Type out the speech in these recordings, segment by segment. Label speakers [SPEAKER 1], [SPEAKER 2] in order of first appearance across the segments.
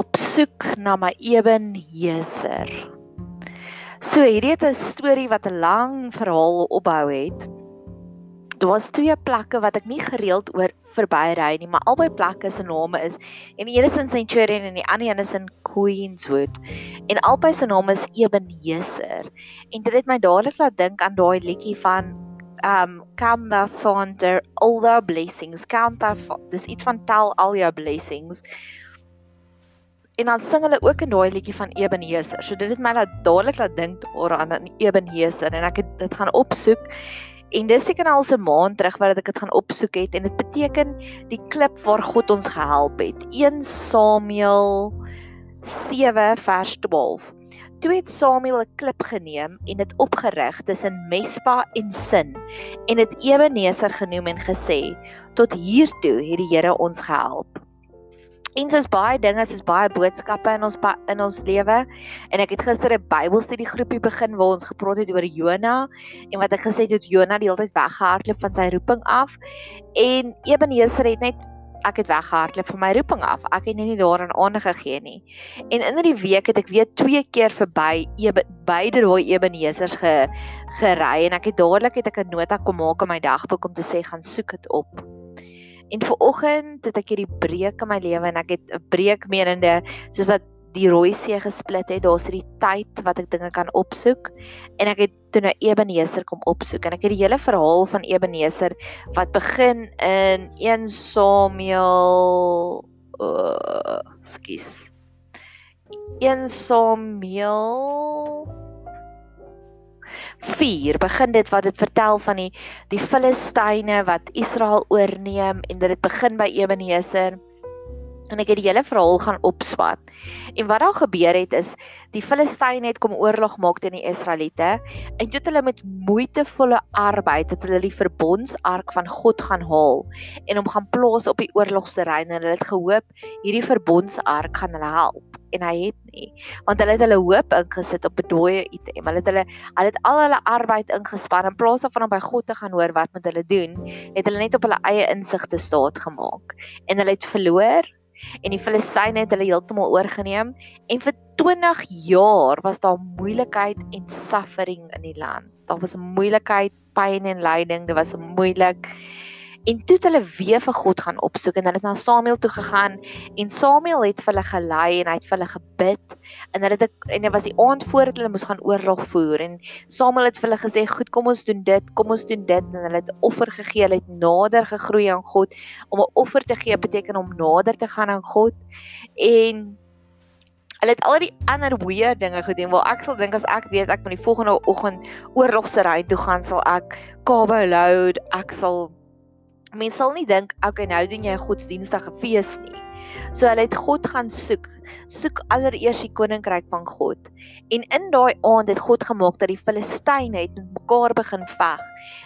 [SPEAKER 1] op soek na my Ebenezer. So hierdie het 'n storie wat 'n lang verhaal opbou het. Daar was twee plekke wat ek nie gereeld oor verby ry nie, maar albei plekke se name is en een is in Centurion en die ander een is in Queenswood. En albei se name is Ebenezer. En dit het my dadelik laat dink aan daai liedjie van um count the thunder all the blessings count the dis iets van tel al jou blessings en dan sing hulle ook in daai liedjie van Ebenezer so dit het my laat dadelik laat dink daaraan aan Ebenezer en ek het dit gaan opsoek. En dis seker al so 'n maand terug wat ek dit gaan opsoek het en dit beteken die klip waar God ons gehelp het. 1 Samuel 7 vers 12 Toe het Samuel 'n klip geneem en dit opgerig tussen Mespa en Sin en dit Ebeneser genoem en gesê: "Tot hiertoe het die Here ons gehelp." En soos baie dinge, soos baie boodskappe in ons in ons lewe, en ek het gister 'n Bybelstudie groepie begin waar ons gepraat het oor Jona en wat ek gesê het dat Jona die hele tyd weggehardloop van sy roeping af en Ebeneser het net ek het weggehardloop van my roeping af. Ek het nie daaraan aandag gegee nie. En in die week het ek weer twee keer verby beide daai Ebenezers ge gery en ek het dadelik het ek 'n nota kom maak in my dagboek om te sê gaan soek dit op. En vir oggend het ek hierdie breek in my lewe en ek het 'n breek menende soos wat die rooi see gesplit het, daar's hierdie tyd wat ek dinge kan opsoek. En ek het toe nou Ebenezer kom opsoek en ek het die hele verhaal van Ebenezer wat begin in 1 Samuel uh skus. 1 Samuel 4 begin dit wat dit vertel van die die Filistyne wat Israel oorneem en dit begin by Ebenezer. En ek het die hele verhaal gaan opswat. En wat daar gebeur het is die Filistyne het kom oorlog maak teen die Israeliete en toe het hulle met moeitevolle arbeid het hulle die verbondsark van God gaan haal en hom gaan plaas op die oorlogsterrein en hulle het gehoop hierdie verbondsark gaan hulle help en hy het nie want hulle het hulle hoop ingesit op 'n dooie item. Hulle het hulle hulle het al hulle arbeid ingespan in plaas daarvan om by God te gaan hoor wat moet hulle doen, het hulle net op hulle eie insigte staat gemaak en hulle het verloor en die Filistyne het hulle heeltemal oorgeneem en vir 20 jaar was daar moeilikheid en suffering in die land. Daar was 'n moeilikheid, pyn en lyding, dit was moeilik. En toe het hulle weer vir God gaan opsoek en hulle het na Samuel toe gegaan en Samuel het vir hulle gelei en hy het vir hulle gebid en hulle het en dit was die aand voordat hulle moes gaan oorlog voer en Samuel het vir hulle gesê goed kom ons doen dit kom ons doen dit. En hulle het offer gegee hulle het nader gegroei aan God. Om 'n offer te gee beteken om nader te gaan aan God. En Hulle het al die ander weird dinge gedoen. Wel ek sal dink as ek weet ek moet die volgende oggend oorlogsery toe gaan, sal ek cabo load, ek sal mense sal nie dink okay nou doen jy 'n godsdienstige fees nie. So hulle het God gaan soek. Soek allereers die koninkryk van God. En in daai aand het God gemaak dat die Filistyne het met mekaar begin veg.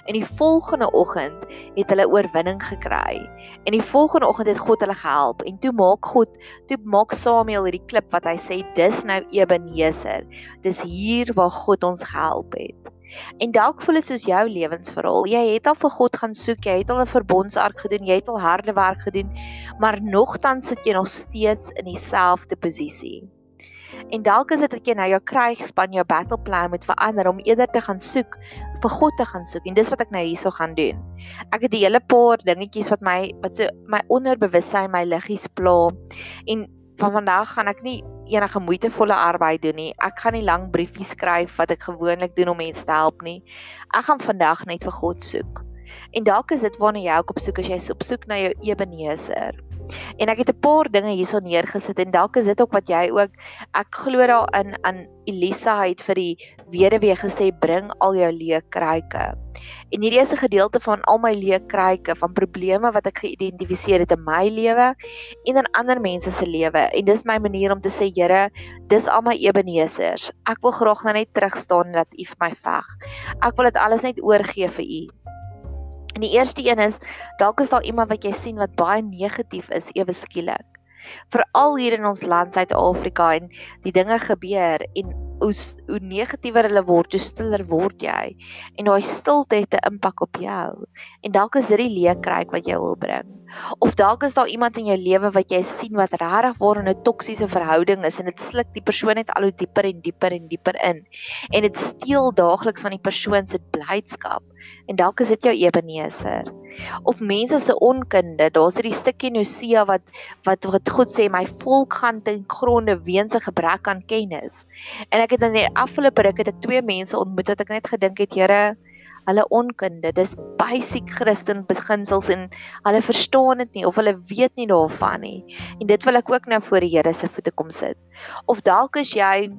[SPEAKER 1] En die volgende oggend het hulle oorwinning gekry. En die volgende oggend het God hulle gehelp. En toe maak God, toe maak Samuel hierdie klip wat hy sê dis nou Ebenezer. Dis hier waar God ons gehelp het. En dalk voel dit soos jou lewensverhaal. Jy het al vir God gaan soek, jy het al 'n verbondsark gedoen, jy het al harde werk gedoen, maar nogtans sit jy nog steeds in dieselfde posisie. En dalk is dit dat jy nou jou krygspan, jou battle plan moet verander om eerder te gaan soek vir God te gaan soek. En dis wat ek nou hierso gaan doen. Ek het 'n hele paar dingetjies wat my wat so my onderbewussyn my liggies pla. En van vandag gaan ek nie enige moeitevolle arbeid doen nie. Ek gaan nie lang briefies skryf wat ek gewoonlik doen om mense te help nie. Ek gaan vandag net vir God soek. En dalk is dit waarna jy ook op soek as jy op soek na jou Ebenezer. En ek het 'n paar dinge hierso neergesit en dalk is dit ook wat jy ook ek glo daarin aan Elisa het vir die weduwee gesê bring al jou leë kruike. En hierdie is 'n gedeelte van al my leekryke van probleme wat ek geïdentifiseer het in my lewe en in ander mense se lewe. En dis my manier om te sê, Here, dis al my Ebenezers. Ek wil graag nou net terug staan dat U vir my veg. Ek wil dit alles net oorgee vir U. En die eerste een is dalk is daar iemand wat jy sien wat baie negatief is ewe skielik. Veral hier in ons land Suid-Afrika en die dinge gebeur en hoe hoe negatiewer hulle word, hoe stiller word jy. En daai stilte het 'n impak op jou. En dalk is dit die leekryk wat jy wil bring. Of dalk is daar iemand in jou lewe wat jy sien wat regtig waar in 'n toksiese verhouding is en dit sluk die persoon net al hoe dieper en dieper en dieper in. En dit steel daagliks van die persoon se blydskap. En dalk is dit jou Ebeneser of mense se onkunde. Daar's hierdie stukkie Hosea wat wat wat God sê my volk gaan ten gronde weens 'n gebrek aan kennis. En ek het in die afgelope ruk het ek twee mense ontmoet wat ek net gedink het, Here, hulle onkunde, dis basic Christen beginsels en hulle verstaan dit nie of hulle weet nie daarvan nie. En dit wil ek ook nou voor die Here se voete kom sit. Of dalk is jy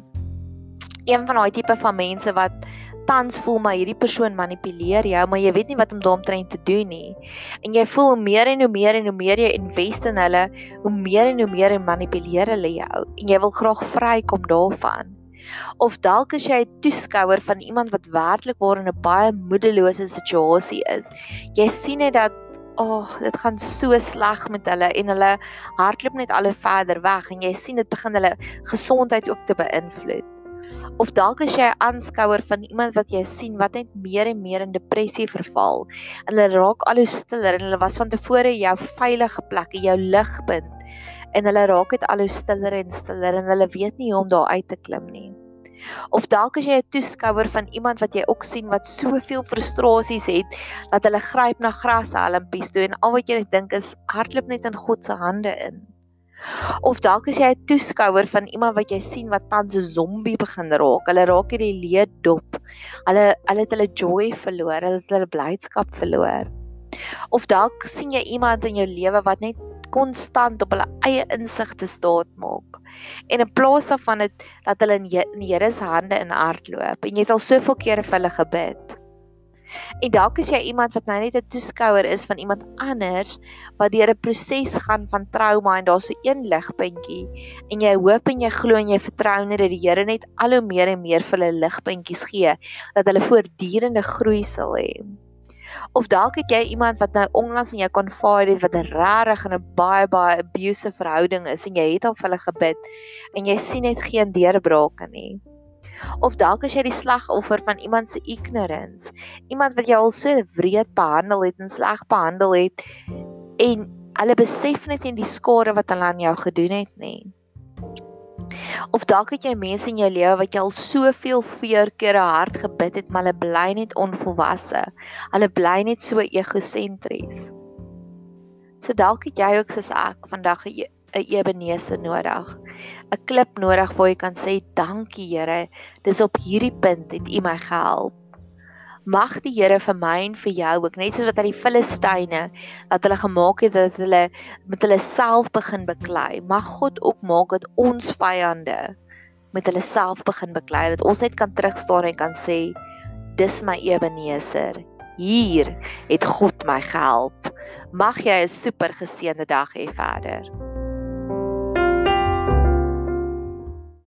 [SPEAKER 1] een van daai tipe van mense wat tans voel maar hierdie persoon manipuleer jou, maar jy weet nie wat om daaromtrent te doen nie. En jy voel hoe meer en hoe meer en hoe meer jy invest in hulle, hoe meer en hoe meer manipuleer hulle jou en jy wil graag vrykom daarvan. Of dalk is jy 'n toeskouer van iemand wat werklik waar in 'n baie moedelose situasie is. Jy sien net dat Ag, oh, dit gaan so sleg met hulle en hulle hardloop net al hoe verder weg en jy sien dit begin hulle gesondheid ook te beïnvloed. Of dalk is jy 'n aanskouer van iemand wat jy sien wat net meer en meer in depressie verval. Hulle raak al hoe stiller en hulle was van tevore jou veilige plek, jou ligpunt. En hulle raak net al hoe stiller en stiller en hulle weet nie hoe om daar uit te klim nie. Of dalk is jy 'n toeskouer van iemand wat jy ook sien wat soveel frustrasies het dat hulle gryp na grashalmpies toe en al wat jy dink is hardloop net in God se hande in. Of dalk is jy 'n toeskouer van iemand wat jy sien wat tans 'n zombie begin raak. Hulle raak hierdie leed dop. Hulle hulle het hulle joy verloor, hulle het hulle blydskap verloor. Of dalk sien jy iemand in jou lewe wat net konstant op hulle eie insigte staat maak. En in plaas daarvan dit dat hulle in die Here se hande in hardloop en jy het al soveel kere vir hulle gebid. En dalk is jy iemand wat nou net 'n toeskouer is van iemand anders wat deur 'n proses gaan van trauma en daar's so een ligpuntjie en jy hoop en jy glo en jy vertrou net dat die Here net al hoe meer en meer vir hulle ligpuntjies gee dat hulle voortdurende groei sal hê. Of dalk het jy iemand wat nou onlangs in jou konfide het wat regtig in 'n baie baie abusive verhouding is en jy het al vir hulle gebid en jy sien net geen deurbrake nie. Of dalk as jy die slagoffer van iemand se ignorance, iemand wat jou al so wreed behandel het en sleg behandel het en hulle besef net nie die skade wat hulle aan jou gedoen het nie. Of dalk het jy mense in jou lewe wat jy al soveel veerkere hard gebid het, maar hulle bly net onvolwasse. Hulle bly net so egosentries. So dalk het jy ook soos ek vandag 'n 'n Ebeneser nodig. 'n klip nodig waar jy kan sê dankie Here. Dis op hierdie punt het U my gehelp. Mag die Here vir my en vir jou ook net soos wat hy die Filistyne wat hulle gemaak het dat hulle met hulle self begin beklei. Mag God ook maak dat ons vyande met hulle self begin beklei dat ons net kan terugstaan en kan sê dis my Ebeneser. Hier het God my gehelp. Mag jy 'n super geseënde dag hê verder.